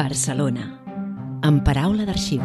Barcelona, amb paraula d'arxiu.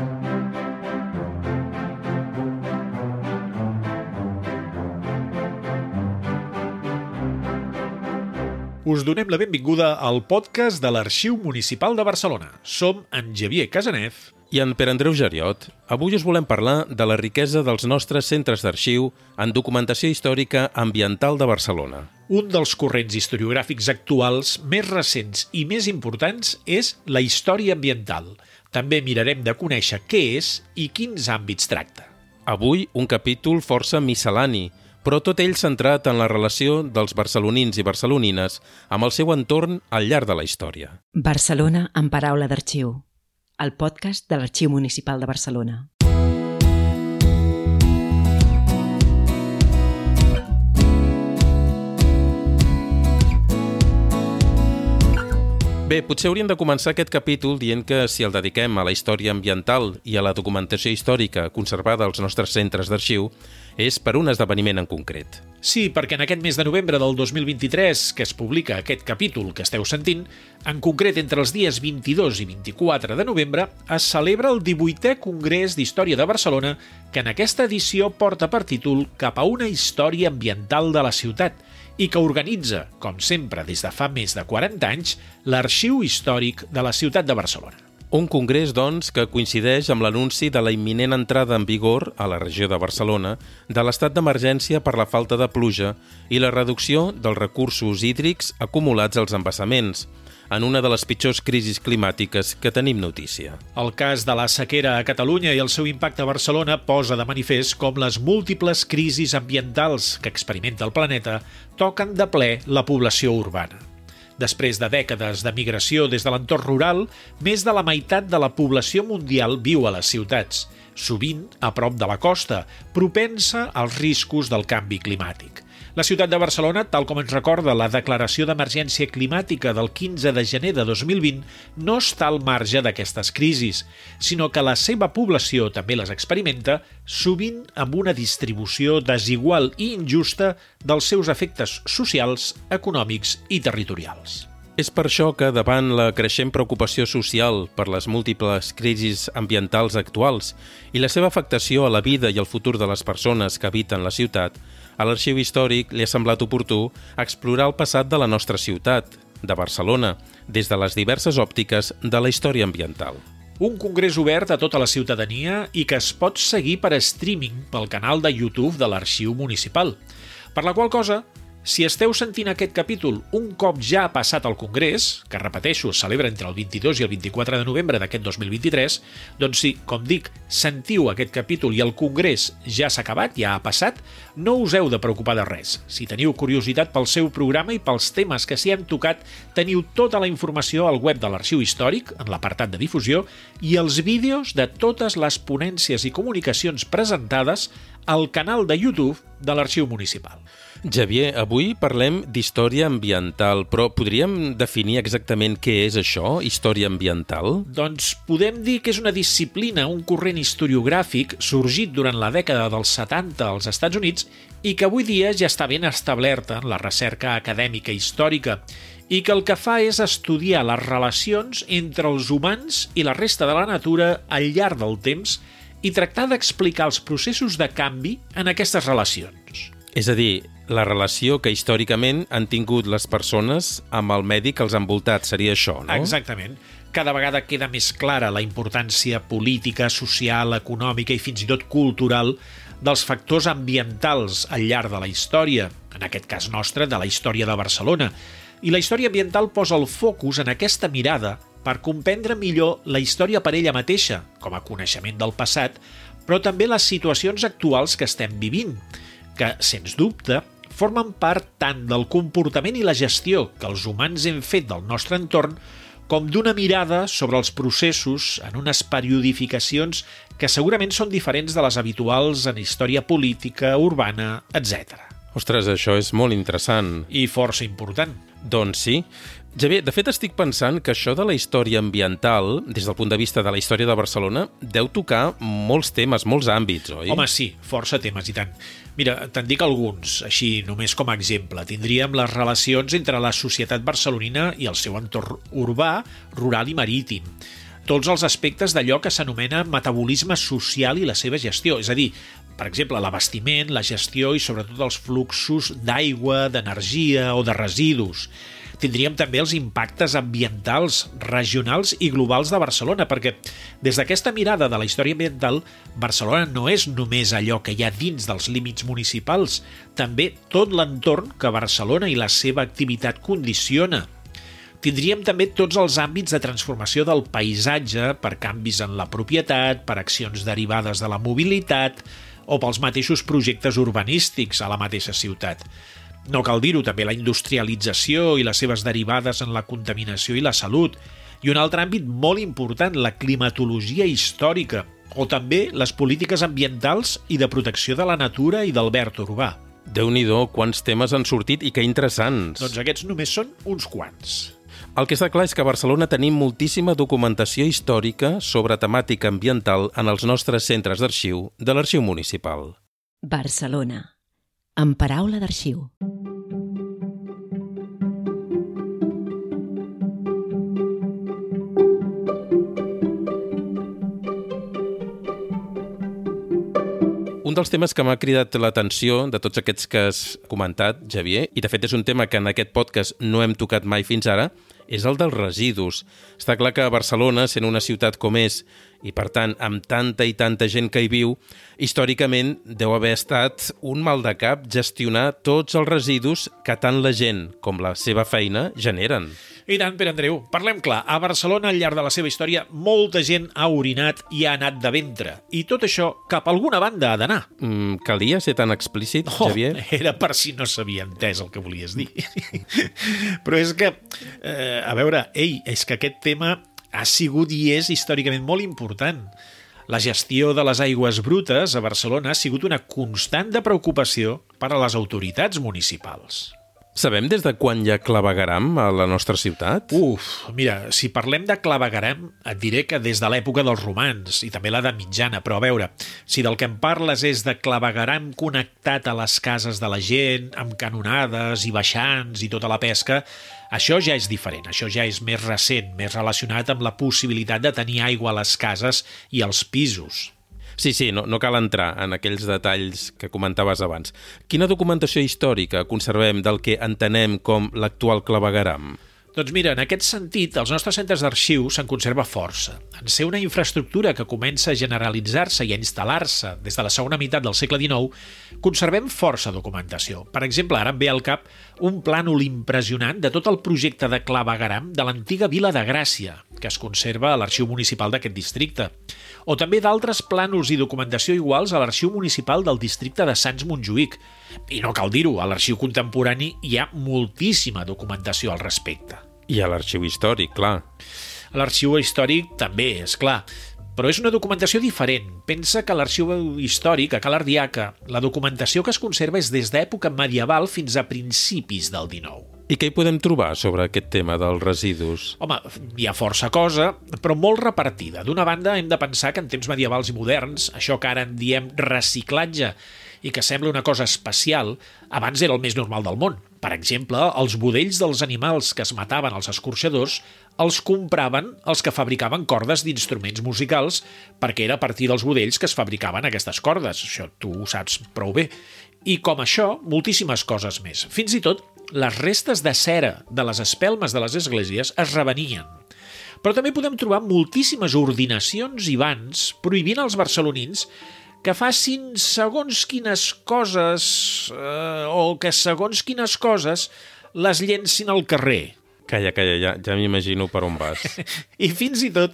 Us donem la benvinguda al podcast de l'Arxiu Municipal de Barcelona. Som en Javier Casanef i en Pere Andreu Geriot. Avui us volem parlar de la riquesa dels nostres centres d'arxiu en documentació històrica ambiental de Barcelona. Un dels corrents historiogràfics actuals més recents i més importants és la història ambiental. També mirarem de conèixer què és i quins àmbits tracta. Avui un capítol força miscel·lani, però tot ell centrat en la relació dels barcelonins i barcelonines amb el seu entorn al llarg de la història. Barcelona en paraula d'arxiu, el podcast de l'Arxiu Municipal de Barcelona. Bé, potser hauríem de començar aquest capítol dient que si el dediquem a la història ambiental i a la documentació històrica conservada als nostres centres d'arxiu, és per un esdeveniment en concret. Sí, perquè en aquest mes de novembre del 2023, que es publica aquest capítol que esteu sentint, en concret entre els dies 22 i 24 de novembre, es celebra el 18è Congrés d'Història de Barcelona, que en aquesta edició porta per títol Cap a una història ambiental de la ciutat, i que organitza, com sempre des de fa més de 40 anys, l'Arxiu Històric de la ciutat de Barcelona. Un congrés, doncs, que coincideix amb l'anunci de la imminent entrada en vigor a la regió de Barcelona de l'estat d'emergència per la falta de pluja i la reducció dels recursos hídrics acumulats als embassaments, en una de les pitjors crisis climàtiques que tenim notícia. El cas de la sequera a Catalunya i el seu impacte a Barcelona posa de manifest com les múltiples crisis ambientals que experimenta el planeta toquen de ple la població urbana. Després de dècades de migració des de l'entorn rural, més de la meitat de la població mundial viu a les ciutats, sovint a prop de la costa, propensa als riscos del canvi climàtic. La ciutat de Barcelona, tal com ens recorda la declaració d'emergència climàtica del 15 de gener de 2020, no està al marge d'aquestes crisis, sinó que la seva població també les experimenta, sovint amb una distribució desigual i injusta dels seus efectes socials, econòmics i territorials. És per això que, davant la creixent preocupació social per les múltiples crisis ambientals actuals i la seva afectació a la vida i al futur de les persones que habiten la ciutat, a l'Arxiu Històric li ha semblat oportú explorar el passat de la nostra ciutat, de Barcelona, des de les diverses òptiques de la història ambiental. Un congrés obert a tota la ciutadania i que es pot seguir per streaming pel canal de YouTube de l'Arxiu Municipal, per la qual cosa si esteu sentint aquest capítol un cop ja ha passat el Congrés, que repeteixo, es celebra entre el 22 i el 24 de novembre d'aquest 2023, doncs si, com dic, sentiu aquest capítol i el Congrés ja s'ha acabat, ja ha passat, no us heu de preocupar de res. Si teniu curiositat pel seu programa i pels temes que s'hi han tocat, teniu tota la informació al web de l'Arxiu Històric, en l'apartat de difusió, i els vídeos de totes les ponències i comunicacions presentades al canal de YouTube de l'Arxiu Municipal. Javier, avui parlem d'història ambiental, però podríem definir exactament què és això, història ambiental? Doncs podem dir que és una disciplina, un corrent historiogràfic sorgit durant la dècada dels 70 als Estats Units i que avui dia ja està ben establerta en la recerca acadèmica històrica i que el que fa és estudiar les relacions entre els humans i la resta de la natura al llarg del temps i tractar d'explicar els processos de canvi en aquestes relacions. És a dir, la relació que històricament han tingut les persones amb el medi que els ha envoltat, seria això, no? Exactament. Cada vegada queda més clara la importància política, social, econòmica i fins i tot cultural dels factors ambientals al llarg de la història, en aquest cas nostre, de la història de Barcelona. I la història ambiental posa el focus en aquesta mirada per comprendre millor la història per ella mateixa, com a coneixement del passat, però també les situacions actuals que estem vivint, que, sens dubte, formen part tant del comportament i la gestió que els humans hem fet del nostre entorn com d'una mirada sobre els processos en unes periodificacions que segurament són diferents de les habituals en història política, urbana, etc. Ostres, això és molt interessant. I força important. Doncs sí. Javier, de fet estic pensant que això de la història ambiental, des del punt de vista de la història de Barcelona, deu tocar molts temes, molts àmbits, oi? Home, sí, força temes, i tant. Mira, te'n dic alguns, així només com a exemple. Tindríem les relacions entre la societat barcelonina i el seu entorn urbà, rural i marítim tots els aspectes d'allò que s'anomena metabolisme social i la seva gestió, és a dir, per exemple, l'abastiment, la gestió i sobretot els fluxos d'aigua, d'energia o de residus. Tindríem també els impactes ambientals, regionals i globals de Barcelona, perquè des d'aquesta mirada de la història ambiental, Barcelona no és només allò que hi ha dins dels límits municipals, també tot l'entorn que Barcelona i la seva activitat condiciona. Tindríem també tots els àmbits de transformació del paisatge per canvis en la propietat, per accions derivades de la mobilitat o pels mateixos projectes urbanístics a la mateixa ciutat. No cal dir-ho, també la industrialització i les seves derivades en la contaminació i la salut. I un altre àmbit molt important, la climatologia històrica, o també les polítiques ambientals i de protecció de la natura i del verd urbà. déu nhi quants temes han sortit i que interessants. Doncs aquests només són uns quants. El que està clar és que a Barcelona tenim moltíssima documentació històrica sobre temàtica ambiental en els nostres centres d'arxiu de l'Arxiu Municipal. Barcelona. En paraula d'arxiu. Un dels temes que m'ha cridat l'atenció de tots aquests que has comentat, Javier, i de fet és un tema que en aquest podcast no hem tocat mai fins ara, és el dels residus. Està clar que Barcelona, sent una ciutat com és, i per tant amb tanta i tanta gent que hi viu, històricament deu haver estat un mal de cap gestionar tots els residus que tant la gent com la seva feina generen. I tant, Pere Andreu. Parlem clar. A Barcelona, al llarg de la seva història, molta gent ha orinat i ha anat de ventre. I tot això cap a alguna banda ha d'anar. Mm, calia ser tan explícit, oh, Javier? Era per si no s'havia entès el que volies dir. Però és que, eh, a veure, ei, és que aquest tema ha sigut i és històricament molt important. La gestió de les aigües brutes a Barcelona ha sigut una constant de preocupació per a les autoritats municipals. Sabem des de quan hi ha clavegaram a la nostra ciutat? Uf, mira, si parlem de clavegaram, et diré que des de l'època dels romans i també la de mitjana, però a veure, si del que em parles és de clavegaram connectat a les cases de la gent, amb canonades i baixants i tota la pesca, això ja és diferent, això ja és més recent, més relacionat amb la possibilitat de tenir aigua a les cases i als pisos. Sí, sí, no, no cal entrar en aquells detalls que comentaves abans. Quina documentació històrica conservem del que entenem com l'actual clavegaram? Doncs mira, en aquest sentit, els nostres centres d'arxiu se'n conserva força. En ser una infraestructura que comença a generalitzar-se i a instal·lar-se des de la segona meitat del segle XIX, conservem força documentació. Per exemple, ara em ve al cap un plànol impressionant de tot el projecte de clavegaram de l'antiga Vila de Gràcia, que es conserva a l'arxiu municipal d'aquest districte. O també d'altres plànols i documentació iguals a l'arxiu municipal del districte de Sants Montjuïc. I no cal dir-ho, a l'arxiu contemporani hi ha moltíssima documentació al respecte. I a l'arxiu històric, clar. A l'arxiu històric també, és clar. Però és una documentació diferent. Pensa que l'arxiu històric, a Cal Ardiaca, la documentació que es conserva és des d'època medieval fins a principis del XIX. I què hi podem trobar sobre aquest tema dels residus? Home, hi ha força cosa, però molt repartida. D'una banda, hem de pensar que en temps medievals i moderns, això que ara en diem reciclatge, i que sembla una cosa especial, abans era el més normal del món. Per exemple, els budells dels animals que es mataven als escorxadors els compraven els que fabricaven cordes d'instruments musicals perquè era a partir dels budells que es fabricaven aquestes cordes. Això tu ho saps prou bé. I com això, moltíssimes coses més. Fins i tot, les restes de cera de les espelmes de les esglésies es revenien. Però també podem trobar moltíssimes ordinacions i bans prohibint als barcelonins que facin segons quines coses eh, o que segons quines coses les llencin al carrer. Calla, calla, ja, ja m'imagino per on vas. I fins i tot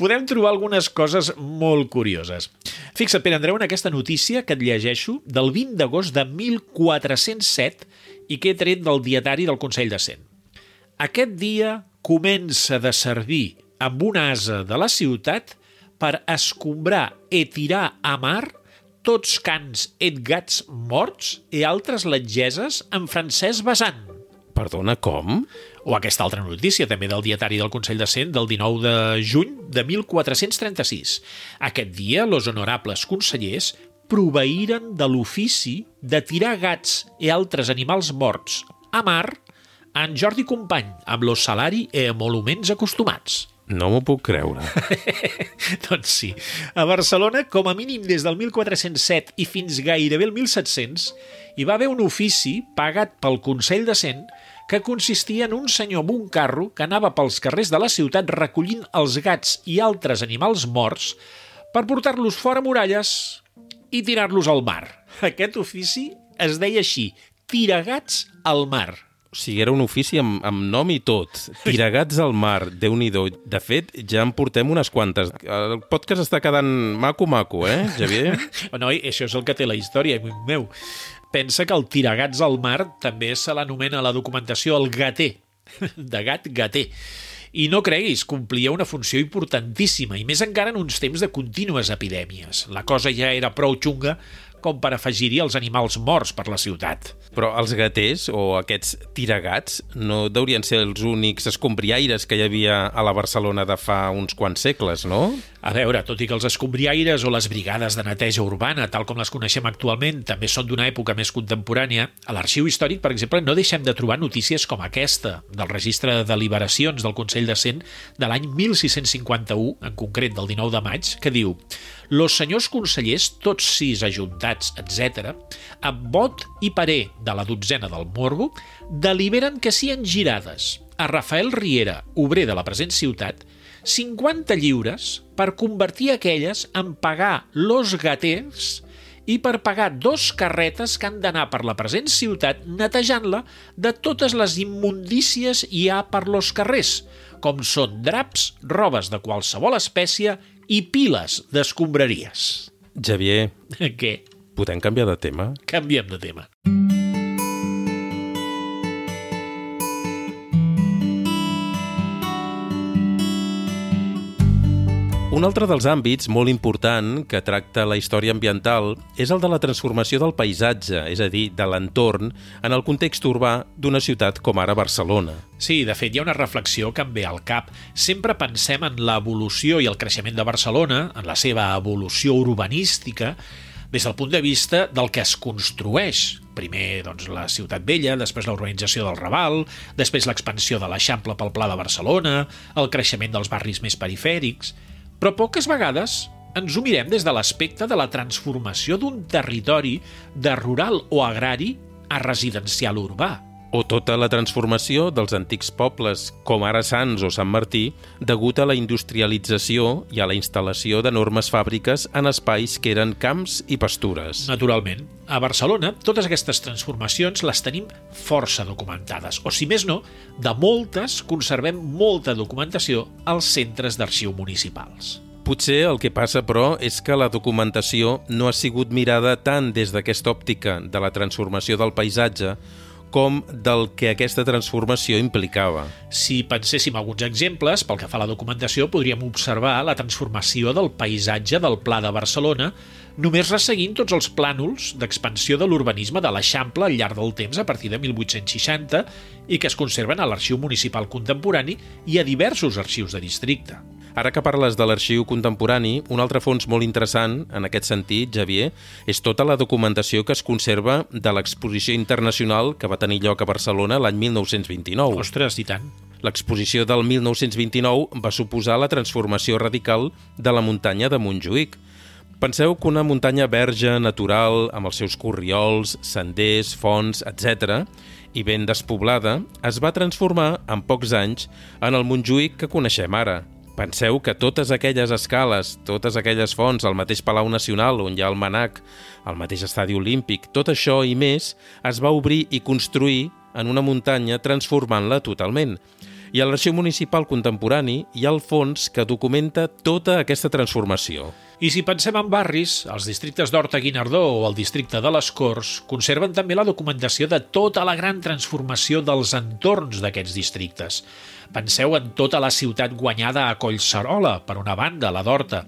podem trobar algunes coses molt curioses. Fixa't, Pere Andreu, en aquesta notícia que et llegeixo del 20 d'agost de 1407 i que he tret del dietari del Consell de Cent. Aquest dia comença de servir amb una asa de la ciutat per escombrar i tirar a mar tots cans et gats morts i altres letgeses en francès basant. Perdona, com? O aquesta altra notícia, també del dietari del Consell de Cent, del 19 de juny de 1436. Aquest dia, los honorables consellers proveïren de l'ofici de tirar gats i altres animals morts a mar en Jordi Company, amb lo salari i emoluments acostumats. No m'ho puc creure. doncs sí. A Barcelona, com a mínim des del 1407 i fins gairebé el 1700, hi va haver un ofici pagat pel Consell de Cent que consistia en un senyor amb un carro que anava pels carrers de la ciutat recollint els gats i altres animals morts per portar-los fora muralles i tirar-los al mar. Aquest ofici es deia així, tiragats al mar. O sigui, era un ofici amb, amb nom i tot. Tiragats al mar, déu nhi De fet, ja en portem unes quantes. El podcast està quedant maco-maco, eh, Javier? no, això és el que té la història, meu. Pensa que el tiragats al mar també se l'anomena a la documentació el gater, de gat gater. I no creguis, complia una funció importantíssima, i més encara en uns temps de contínues epidèmies. La cosa ja era prou xunga com per afegir-hi els animals morts per la ciutat. Però els gaters, o aquests tiragats, no deurien ser els únics escombriaires que hi havia a la Barcelona de fa uns quants segles, no? A veure, tot i que els escombriaires o les brigades de neteja urbana, tal com les coneixem actualment, també són d'una època més contemporània, a l'arxiu històric, per exemple, no deixem de trobar notícies com aquesta, del registre de deliberacions del Consell de Cent de l'any 1651, en concret del 19 de maig, que diu «Los senyors consellers, tots sis ajuntats, etc., amb vot i parer de la dotzena del Morbo, deliberen que sien girades a Rafael Riera, obrer de la present ciutat, 50 lliures per convertir aquelles en pagar los gaters i per pagar dos carretes que han d'anar per la present ciutat netejant-la de totes les immundícies hi ha per los carrers, com són draps, robes de qualsevol espècie i piles d'escombraries. Xavier, Què? podem canviar de tema? Canviem de tema. Un altre dels àmbits molt important que tracta la història ambiental és el de la transformació del paisatge, és a dir, de l'entorn, en el context urbà d'una ciutat com ara Barcelona. Sí, de fet, hi ha una reflexió que em ve al cap. Sempre pensem en l'evolució i el creixement de Barcelona, en la seva evolució urbanística, des del punt de vista del que es construeix. Primer doncs, la Ciutat Vella, després la urbanització del Raval, després l'expansió de l'Eixample pel Pla de Barcelona, el creixement dels barris més perifèrics... Però poques vegades ens ho mirem des de l'aspecte de la transformació d'un territori de rural o agrari a residencial urbà. O tota la transformació dels antics pobles, com ara Sants o Sant Martí, degut a la industrialització i a la instal·lació d'enormes fàbriques en espais que eren camps i pastures. Naturalment, a Barcelona totes aquestes transformacions les tenim força documentades, o si més no, de moltes conservem molta documentació als centres d'arxiu municipals. Potser el que passa, però, és que la documentació no ha sigut mirada tant des d'aquesta òptica de la transformació del paisatge com del que aquesta transformació implicava. Si penséssim alguns exemples, pel que fa a la documentació, podríem observar la transformació del paisatge del Pla de Barcelona només resseguint tots els plànols d'expansió de l'urbanisme de l'Eixample al llarg del temps a partir de 1860 i que es conserven a l'Arxiu Municipal Contemporani i a diversos arxius de districte. Ara que parles de l'arxiu contemporani, un altre fons molt interessant en aquest sentit, Javier, és tota la documentació que es conserva de l'exposició internacional que va tenir lloc a Barcelona l'any 1929. Ostres, i tant. L'exposició del 1929 va suposar la transformació radical de la muntanya de Montjuïc. Penseu que una muntanya verge, natural, amb els seus corriols, senders, fonts, etc., i ben despoblada, es va transformar en pocs anys en el Montjuïc que coneixem ara, Penseu que totes aquelles escales, totes aquelles fonts, el mateix Palau Nacional on hi ha el Manac, el mateix Estadi Olímpic, tot això i més es va obrir i construir en una muntanya transformant-la totalment. I a l'Arxiu Municipal Contemporani hi ha el fons que documenta tota aquesta transformació. I si pensem en barris, els districtes d'Horta-Guinardó o el districte de les Corts conserven també la documentació de tota la gran transformació dels entorns d'aquests districtes. Penseu en tota la ciutat guanyada a Collserola, per una banda, la d'Horta,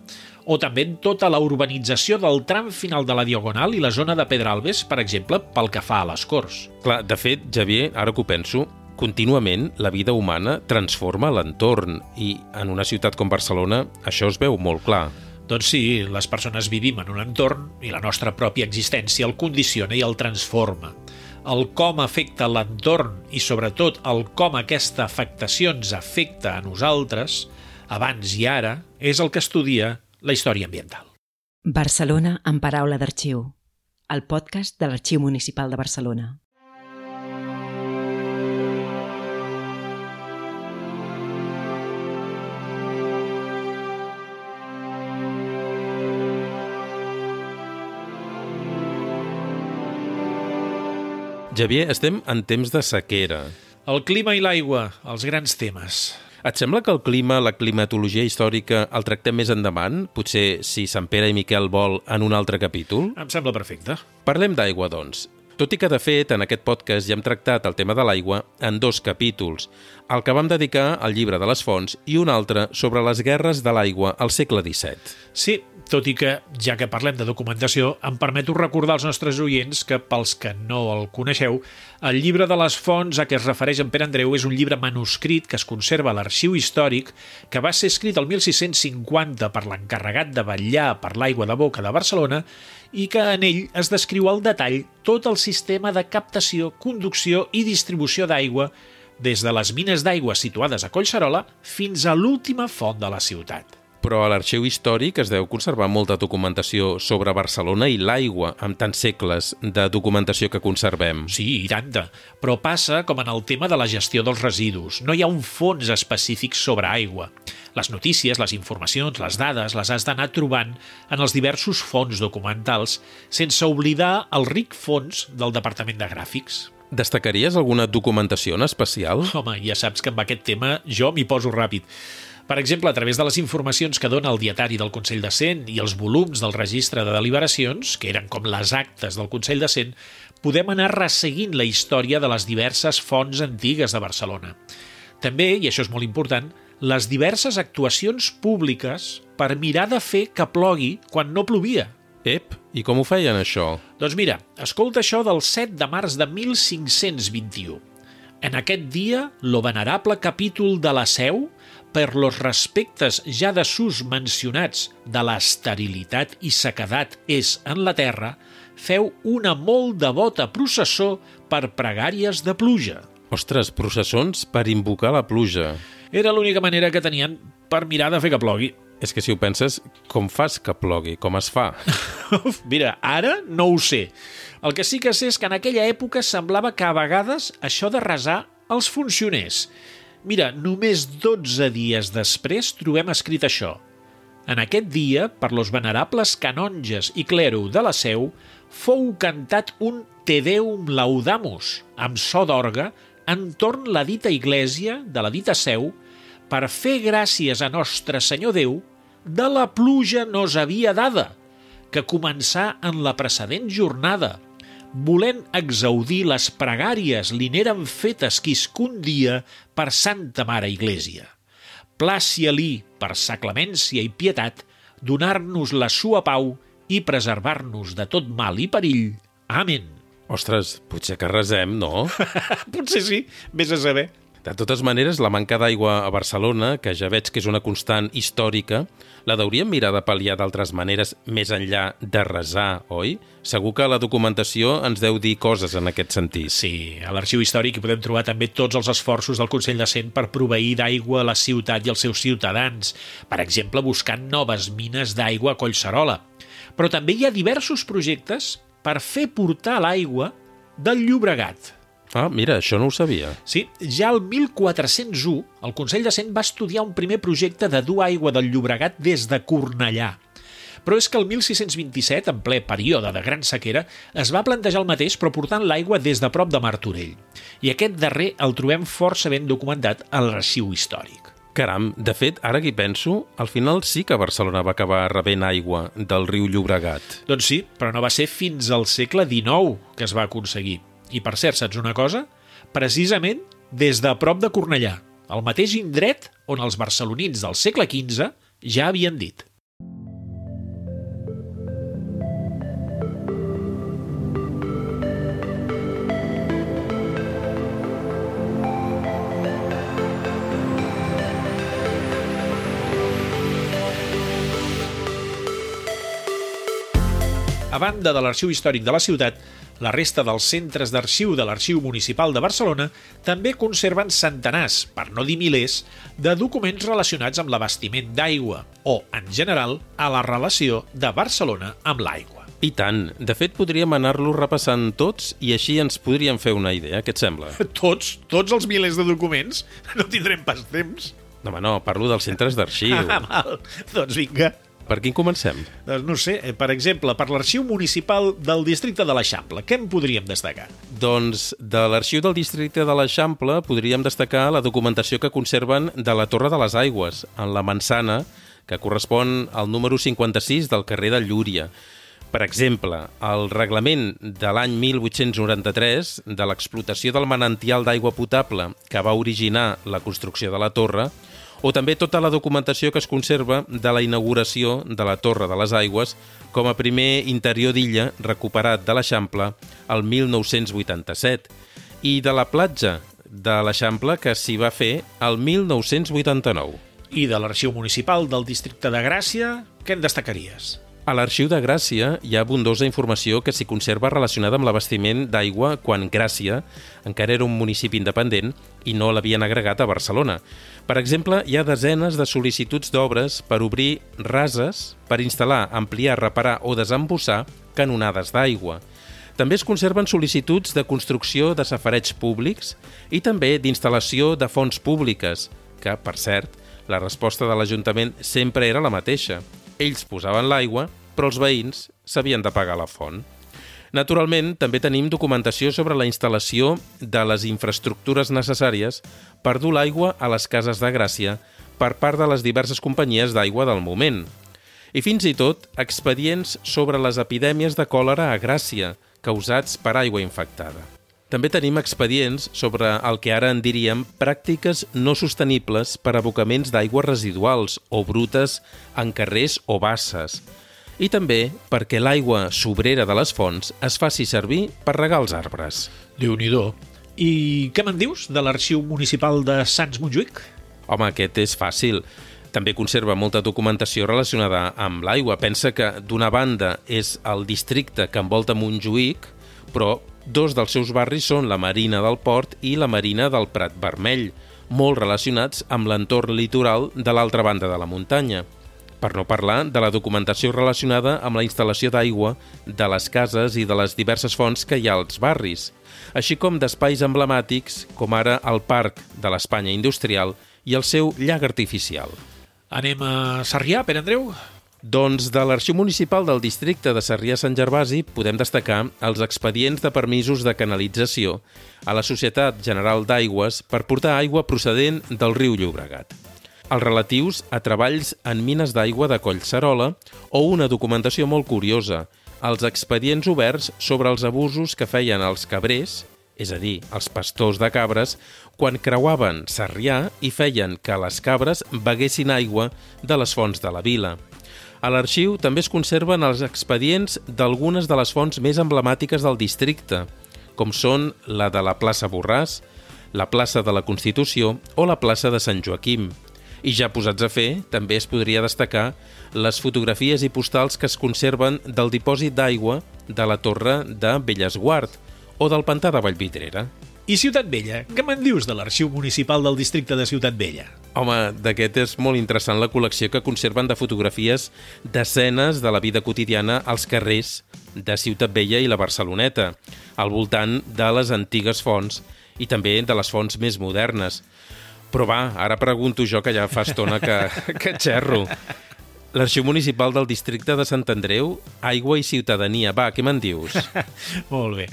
o també en tota la urbanització del tram final de la Diagonal i la zona de Pedralbes, per exemple, pel que fa a les Corts. Clar, de fet, Javier, ara que ho penso, contínuament la vida humana transforma l'entorn i en una ciutat com Barcelona això es veu molt clar. Doncs sí, les persones vivim en un entorn i la nostra pròpia existència el condiciona i el transforma. El com afecta l'entorn i sobretot el com aquesta afectació ens afecta a nosaltres, abans i ara, és el que estudia la història ambiental. Barcelona en paraula d'arxiu, el podcast de l'Arxiu Municipal de Barcelona. Javier, estem en temps de sequera. El clima i l'aigua, els grans temes. Et sembla que el clima, la climatologia històrica, el tractem més endavant? Potser si Sant Pere i Miquel vol en un altre capítol? Em sembla perfecte. Parlem d'aigua, doncs. Tot i que, de fet, en aquest podcast ja hem tractat el tema de l'aigua en dos capítols, el que vam dedicar al llibre de les fonts i un altre sobre les guerres de l'aigua al segle XVII. Sí, tot i que, ja que parlem de documentació, em permeto recordar als nostres oients que, pels que no el coneixeu, el llibre de les fonts a què es refereix en Pere Andreu és un llibre manuscrit que es conserva a l'arxiu històric que va ser escrit el 1650 per l'encarregat de vetllar per l'aigua de boca de Barcelona i que en ell es descriu al detall tot el sistema de captació, conducció i distribució d'aigua des de les mines d'aigua situades a Collserola fins a l'última font de la ciutat però a l'arxiu històric es deu conservar molta documentació sobre Barcelona i l'aigua, amb tants segles de documentació que conservem. Sí, i tanta. Però passa com en el tema de la gestió dels residus. No hi ha un fons específic sobre aigua. Les notícies, les informacions, les dades les has d'anar trobant en els diversos fons documentals, sense oblidar el ric fons del Departament de Gràfics. Destacaries alguna documentació en especial? Home, ja saps que amb aquest tema jo m'hi poso ràpid. Per exemple, a través de les informacions que dona el dietari del Consell de Cent i els volums del registre de deliberacions, que eren com les actes del Consell de Cent, podem anar resseguint la història de les diverses fonts antigues de Barcelona. També, i això és molt important, les diverses actuacions públiques per mirar de fer que plogui quan no plovia. Ep, i com ho feien això? Doncs mira, escolta això del 7 de març de 1521. En aquest dia, lo venerable capítol de la Seu per los respectes ja de sus mencionats de l'esterilitat i sequedat és en la terra, feu una molt devota processó per pregàries de pluja. Ostres, processons per invocar la pluja. Era l'única manera que tenien per mirar de fer que plogui. És que si ho penses, com fas que plogui? Com es fa? Mira, ara no ho sé. El que sí que sé és que en aquella època semblava que a vegades això de resar els funcionés Mira, només 12 dies després trobem escrit això. En aquest dia, per los venerables canonges i clero de la Seu, fou cantat un Te Deum Laudamus, amb so d'orga, entorn la dita Iglesia de la dita Seu, per fer gràcies a Nostre Senyor Déu de la pluja nos havia dada, que començà en la precedent jornada, volent exaudir les pregàries li n'eren fetes quiscun dia per Santa Mare Iglesia. Plàcia-li, per sa clemència i pietat, donar-nos la sua pau i preservar-nos de tot mal i perill. Amén. Ostres, potser que resem, no? potser sí, vés a saber. De totes maneres, la manca d'aigua a Barcelona, que ja veig que és una constant històrica, la deuríem mirar de pal·liar d'altres maneres més enllà de resar, oi? Segur que la documentació ens deu dir coses en aquest sentit. Sí, a l'arxiu històric hi podem trobar també tots els esforços del Consell de Cent per proveir d'aigua a la ciutat i als seus ciutadans, per exemple, buscant noves mines d'aigua a Collserola. Però també hi ha diversos projectes per fer portar l'aigua del Llobregat, Ah, mira, això no ho sabia. Sí, ja el 1401 el Consell de Cent va estudiar un primer projecte de dur aigua del Llobregat des de Cornellà. Però és que el 1627, en ple període de gran sequera, es va plantejar el mateix però portant l'aigua des de prop de Martorell. I aquest darrer el trobem força ben documentat a l'arxiu històric. Caram, de fet, ara que hi penso, al final sí que Barcelona va acabar rebent aigua del riu Llobregat. Doncs sí, però no va ser fins al segle XIX que es va aconseguir. I per cert, saps una cosa? Precisament des de prop de Cornellà, el mateix indret on els barcelonins del segle XV ja havien dit. A banda de l'Arxiu Històric de la ciutat, la resta dels centres d'arxiu de l'Arxiu Municipal de Barcelona també conserven centenars, per no dir milers, de documents relacionats amb l'abastiment d'aigua o, en general, a la relació de Barcelona amb l'aigua. I tant. De fet, podríem anar-los repassant tots i així ens podríem fer una idea. Què et sembla? Tots, tots els milers de documents? No tindrem pas temps. No, home, no, parlo dels centres d'arxiu. Ah, mal. Doncs vinga. Per quin comencem? Doncs no sé, eh, per exemple, per l'Arxiu Municipal del Districte de l'Eixample, què en podríem destacar? Doncs de l'arxiu del districte de l'Eixample podríem destacar la documentació que conserven de la Torre de les Aigües, en la Mansana, que correspon al número 56 del carrer de Llúria. Per exemple, el reglament de l'any 1893 de l'explotació del manantial d'aigua potable que va originar la construcció de la torre o també tota la documentació que es conserva de la inauguració de la Torre de les Aigües com a primer interior d'illa recuperat de l'Eixample el 1987 i de la platja de l'Eixample que s'hi va fer el 1989. I de l'Arxiu Municipal del Districte de Gràcia, què en destacaries? A l'Arxiu de Gràcia hi ha abundosa informació que s'hi conserva relacionada amb l'abastiment d'aigua quan Gràcia encara era un municipi independent i no l'havien agregat a Barcelona. Per exemple, hi ha desenes de sol·licituds d'obres per obrir rases, per instal·lar, ampliar, reparar o desembossar canonades d'aigua. També es conserven sol·licituds de construcció de safareig públics i també d'instal·lació de fonts públiques, que, per cert, la resposta de l'Ajuntament sempre era la mateixa. Ells posaven l'aigua, però els veïns s'havien de pagar la font. Naturalment, també tenim documentació sobre la instal·lació de les infraestructures necessàries per dur l'aigua a les cases de Gràcia per part de les diverses companyies d'aigua del moment. I fins i tot expedients sobre les epidèmies de còlera a Gràcia, causats per aigua infectada. També tenim expedients sobre el que ara en diríem pràctiques no sostenibles per abocaments d'aigües residuals o brutes en carrers o basses. I també perquè l'aigua sobrera de les fonts es faci servir per regar els arbres. déu nhi I què me'n dius de l'Arxiu Municipal de Sants Montjuïc? Home, aquest és fàcil. També conserva molta documentació relacionada amb l'aigua. Pensa que, d'una banda, és el districte que envolta Montjuïc, però Dos dels seus barris són la Marina del Port i la Marina del Prat Vermell, molt relacionats amb l'entorn litoral de l'altra banda de la muntanya. Per no parlar de la documentació relacionada amb la instal·lació d'aigua de les cases i de les diverses fonts que hi ha als barris, així com d'espais emblemàtics com ara el Parc de l'Espanya Industrial i el seu llac artificial. Anem a Sarrià, Pere Andreu? Doncs de l'Arxiu Municipal del districte de Sarrià-Sant Gervasi podem destacar els expedients de permisos de canalització a la Societat General d'Aigües per portar aigua procedent del riu Llobregat. Els relatius a treballs en mines d'aigua de Collserola o una documentació molt curiosa, els expedients oberts sobre els abusos que feien els cabrers, és a dir, els pastors de cabres, quan creuaven Sarrià i feien que les cabres beguessin aigua de les fonts de la vila. A l'arxiu també es conserven els expedients d'algunes de les fonts més emblemàtiques del districte, com són la de la plaça Borràs, la plaça de la Constitució o la plaça de Sant Joaquim. I ja posats a fer, també es podria destacar les fotografies i postals que es conserven del dipòsit d'aigua de la torre de Bellesguard o del pantà de Vallvidrera. I Ciutat Vella, què me'n dius de l'Arxiu Municipal del Districte de Ciutat Vella? Home, d'aquest és molt interessant la col·lecció que conserven de fotografies d'escenes de la vida quotidiana als carrers de Ciutat Vella i la Barceloneta, al voltant de les antigues fonts i també de les fonts més modernes. Però va, ara pregunto jo que ja fa estona que, que xerro. L'Arxiu Municipal del Districte de Sant Andreu, Aigua i Ciutadania. Va, què me'n dius? Molt bé.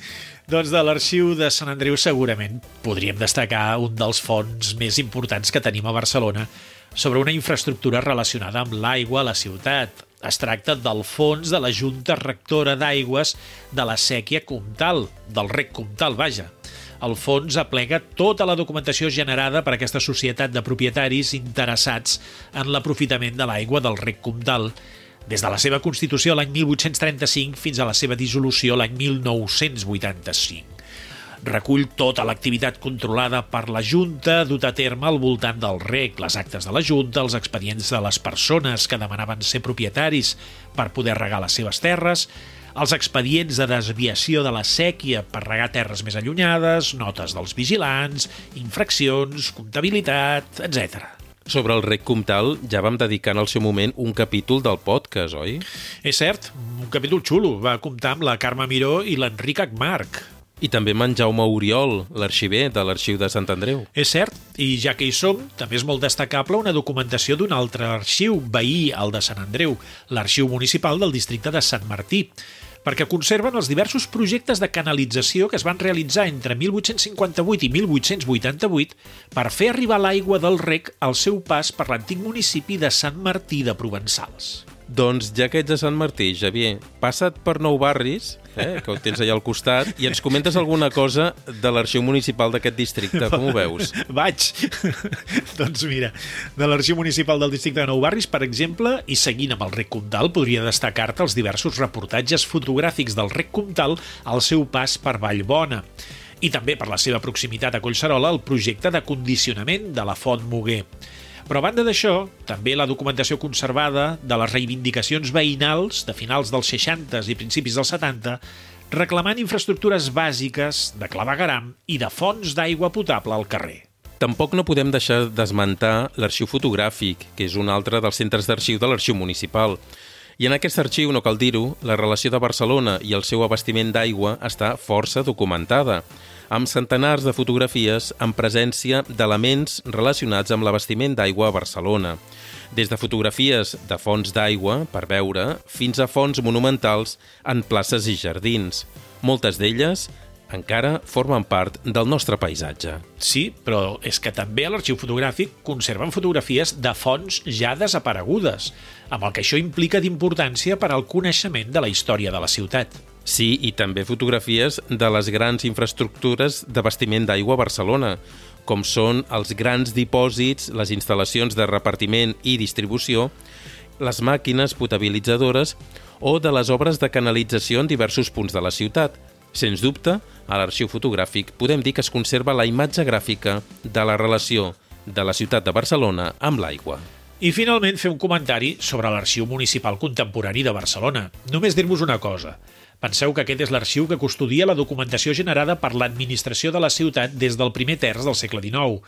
Doncs de l'arxiu de Sant Andreu segurament podríem destacar un dels fons més importants que tenim a Barcelona sobre una infraestructura relacionada amb l'aigua a la ciutat. Es tracta del fons de la Junta Rectora d'Aigües de la Sèquia Comtal, del Rec Comtal, vaja. El fons aplega tota la documentació generada per aquesta societat de propietaris interessats en l'aprofitament de l'aigua del Rec Comtal des de la seva constitució l'any 1835 fins a la seva dissolució l'any 1985. Recull tota l'activitat controlada per la Junta dut a terme al voltant del rec, les actes de la Junta, els expedients de les persones que demanaven ser propietaris per poder regar les seves terres, els expedients de desviació de la sèquia per regar terres més allunyades, notes dels vigilants, infraccions, comptabilitat, etc. Sobre el rec comtal ja vam dedicar en el seu moment un capítol del podcast, oi? És cert, un capítol xulo. Va comptar amb la Carme Miró i l'Enric Agmarc. I també amb en Jaume Oriol, l'arxiver de l'Arxiu de Sant Andreu. És cert, i ja que hi som, també és molt destacable una documentació d'un altre arxiu veí al de Sant Andreu, l'Arxiu Municipal del districte de Sant Martí, perquè conserven els diversos projectes de canalització que es van realitzar entre 1858 i 1888 per fer arribar l'aigua del rec al seu pas per l'antic municipi de Sant Martí de Provençals. Doncs ja que ets a Sant Martí, Javier, passa't per Nou Barris, eh, que ho tens allà al costat, i ens comentes alguna cosa de l'arxiu municipal d'aquest districte. Com ho veus? Vaig! doncs mira, de l'Arxiu Municipal del Districte de Nou Barris, per exemple, i seguint amb el rec comtal, podria destacar-te els diversos reportatges fotogràfics del rec comtal al seu pas per Vallbona i també per la seva proximitat a Collserola el projecte de condicionament de la Font Moguer. Però a banda d'això, també la documentació conservada de les reivindicacions veïnals de finals dels 60 i principis dels 70 reclamant infraestructures bàsiques de clavegaram i de fonts d'aigua potable al carrer. Tampoc no podem deixar d'esmentar l'arxiu fotogràfic, que és un altre dels centres d'arxiu de l'arxiu municipal. I en aquest arxiu, no cal dir-ho, la relació de Barcelona i el seu abastiment d'aigua està força documentada amb centenars de fotografies en presència d'elements relacionats amb l'abastiment d'aigua a Barcelona, des de fotografies de fonts d'aigua per veure fins a fonts monumentals en places i jardins. Moltes d'elles encara formen part del nostre paisatge. Sí, però és que també a l'arxiu fotogràfic conserven fotografies de fonts ja desaparegudes, amb el que això implica d'importància per al coneixement de la història de la ciutat. Sí, i també fotografies de les grans infraestructures d'abastiment d'aigua a Barcelona, com són els grans dipòsits, les instal·lacions de repartiment i distribució, les màquines potabilitzadores o de les obres de canalització en diversos punts de la ciutat. Sens dubte, a l'arxiu fotogràfic podem dir que es conserva la imatge gràfica de la relació de la ciutat de Barcelona amb l'aigua. I finalment fer un comentari sobre l'Arxiu Municipal Contemporani de Barcelona. Només dir-vos una cosa. Penseu que aquest és l'arxiu que custodia la documentació generada per l'administració de la ciutat des del primer terç del segle XIX.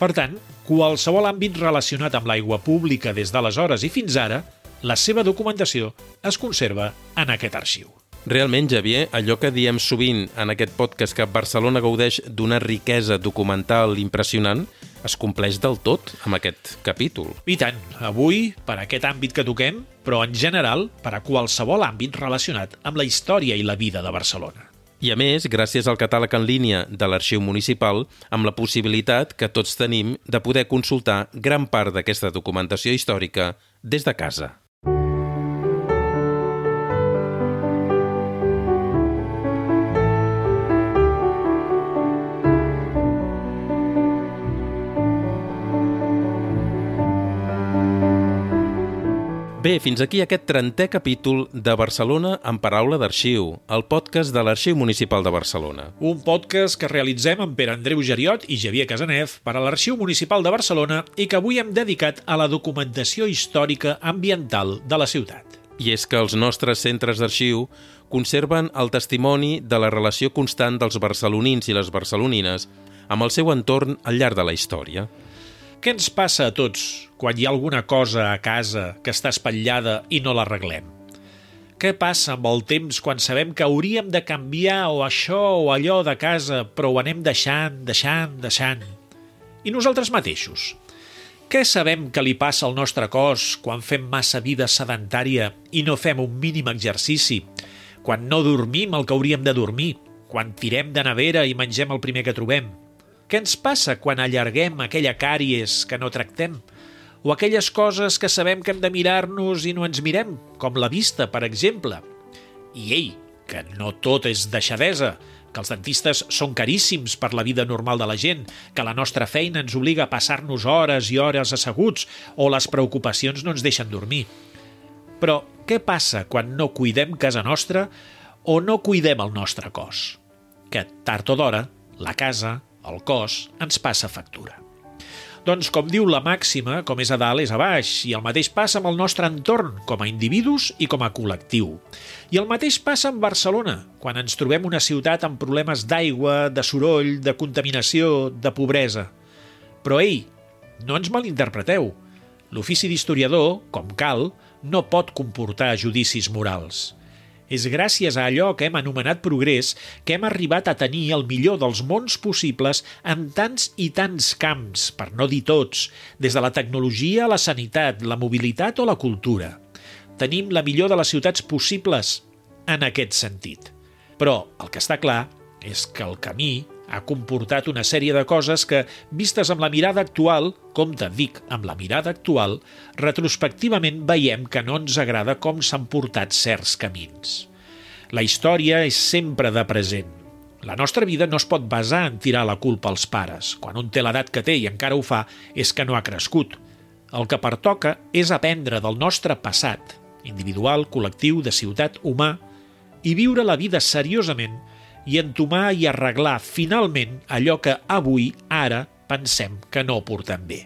Per tant, qualsevol àmbit relacionat amb l'aigua pública des d'aleshores i fins ara, la seva documentació es conserva en aquest arxiu. Realment, Javier, allò que diem sovint en aquest podcast que Barcelona gaudeix d'una riquesa documental impressionant, es compleix del tot amb aquest capítol. I tant, avui, per aquest àmbit que toquem, però en general per a qualsevol àmbit relacionat amb la història i la vida de Barcelona. I a més, gràcies al catàleg en línia de l'Arxiu Municipal, amb la possibilitat que tots tenim de poder consultar gran part d'aquesta documentació històrica des de casa. Bé, fins aquí aquest trentè capítol de Barcelona en paraula d'arxiu, el podcast de l'Arxiu Municipal de Barcelona. Un podcast que realitzem amb Pere Andreu Geriot i Javier Casanef per a l'Arxiu Municipal de Barcelona i que avui hem dedicat a la documentació històrica ambiental de la ciutat. I és que els nostres centres d'arxiu conserven el testimoni de la relació constant dels barcelonins i les barcelonines amb el seu entorn al llarg de la història. Què ens passa a tots quan hi ha alguna cosa a casa que està espatllada i no l'arreglem? Què passa amb el temps quan sabem que hauríem de canviar o això o allò de casa, però ho anem deixant, deixant, deixant? I nosaltres mateixos? Què sabem que li passa al nostre cos quan fem massa vida sedentària i no fem un mínim exercici? Quan no dormim el que hauríem de dormir? Quan tirem de nevera i mengem el primer que trobem? Què ens passa quan allarguem aquella càries que no tractem? O aquelles coses que sabem que hem de mirar-nos i no ens mirem, com la vista, per exemple. I ei, que no tot és deixadesa, que els dentistes són caríssims per la vida normal de la gent, que la nostra feina ens obliga a passar-nos hores i hores asseguts o les preocupacions no ens deixen dormir. Però què passa quan no cuidem casa nostra o no cuidem el nostre cos? Que tard o d'hora, la casa, el cos ens passa factura. Doncs, com diu la màxima, com és a dalt és a baix, i el mateix passa amb el nostre entorn, com a individus i com a col·lectiu. I el mateix passa amb Barcelona, quan ens trobem una ciutat amb problemes d'aigua, de soroll, de contaminació, de pobresa. Però, ei, no ens malinterpreteu. L'ofici d'historiador, com cal, no pot comportar judicis morals. És gràcies a allò que hem anomenat progrés que hem arribat a tenir el millor dels mons possibles en tants i tants camps, per no dir tots, des de la tecnologia a la sanitat, la mobilitat o la cultura. Tenim la millor de les ciutats possibles en aquest sentit. Però el que està clar és que el camí ha comportat una sèrie de coses que, vistes amb la mirada actual, com te dic, amb la mirada actual, retrospectivament veiem que no ens agrada com s'han portat certs camins. La història és sempre de present. La nostra vida no es pot basar en tirar la culpa als pares. Quan un té l'edat que té i encara ho fa, és que no ha crescut. El que pertoca és aprendre del nostre passat, individual, col·lectiu, de ciutat, humà, i viure la vida seriosament i entomar i arreglar finalment allò que avui, ara, pensem que no portem bé.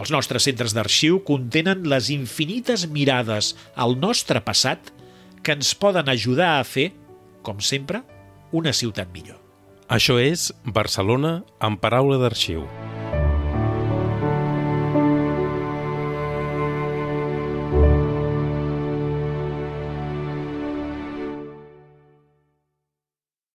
Els nostres centres d'arxiu contenen les infinites mirades al nostre passat que ens poden ajudar a fer, com sempre, una ciutat millor. Això és Barcelona en paraula d'arxiu.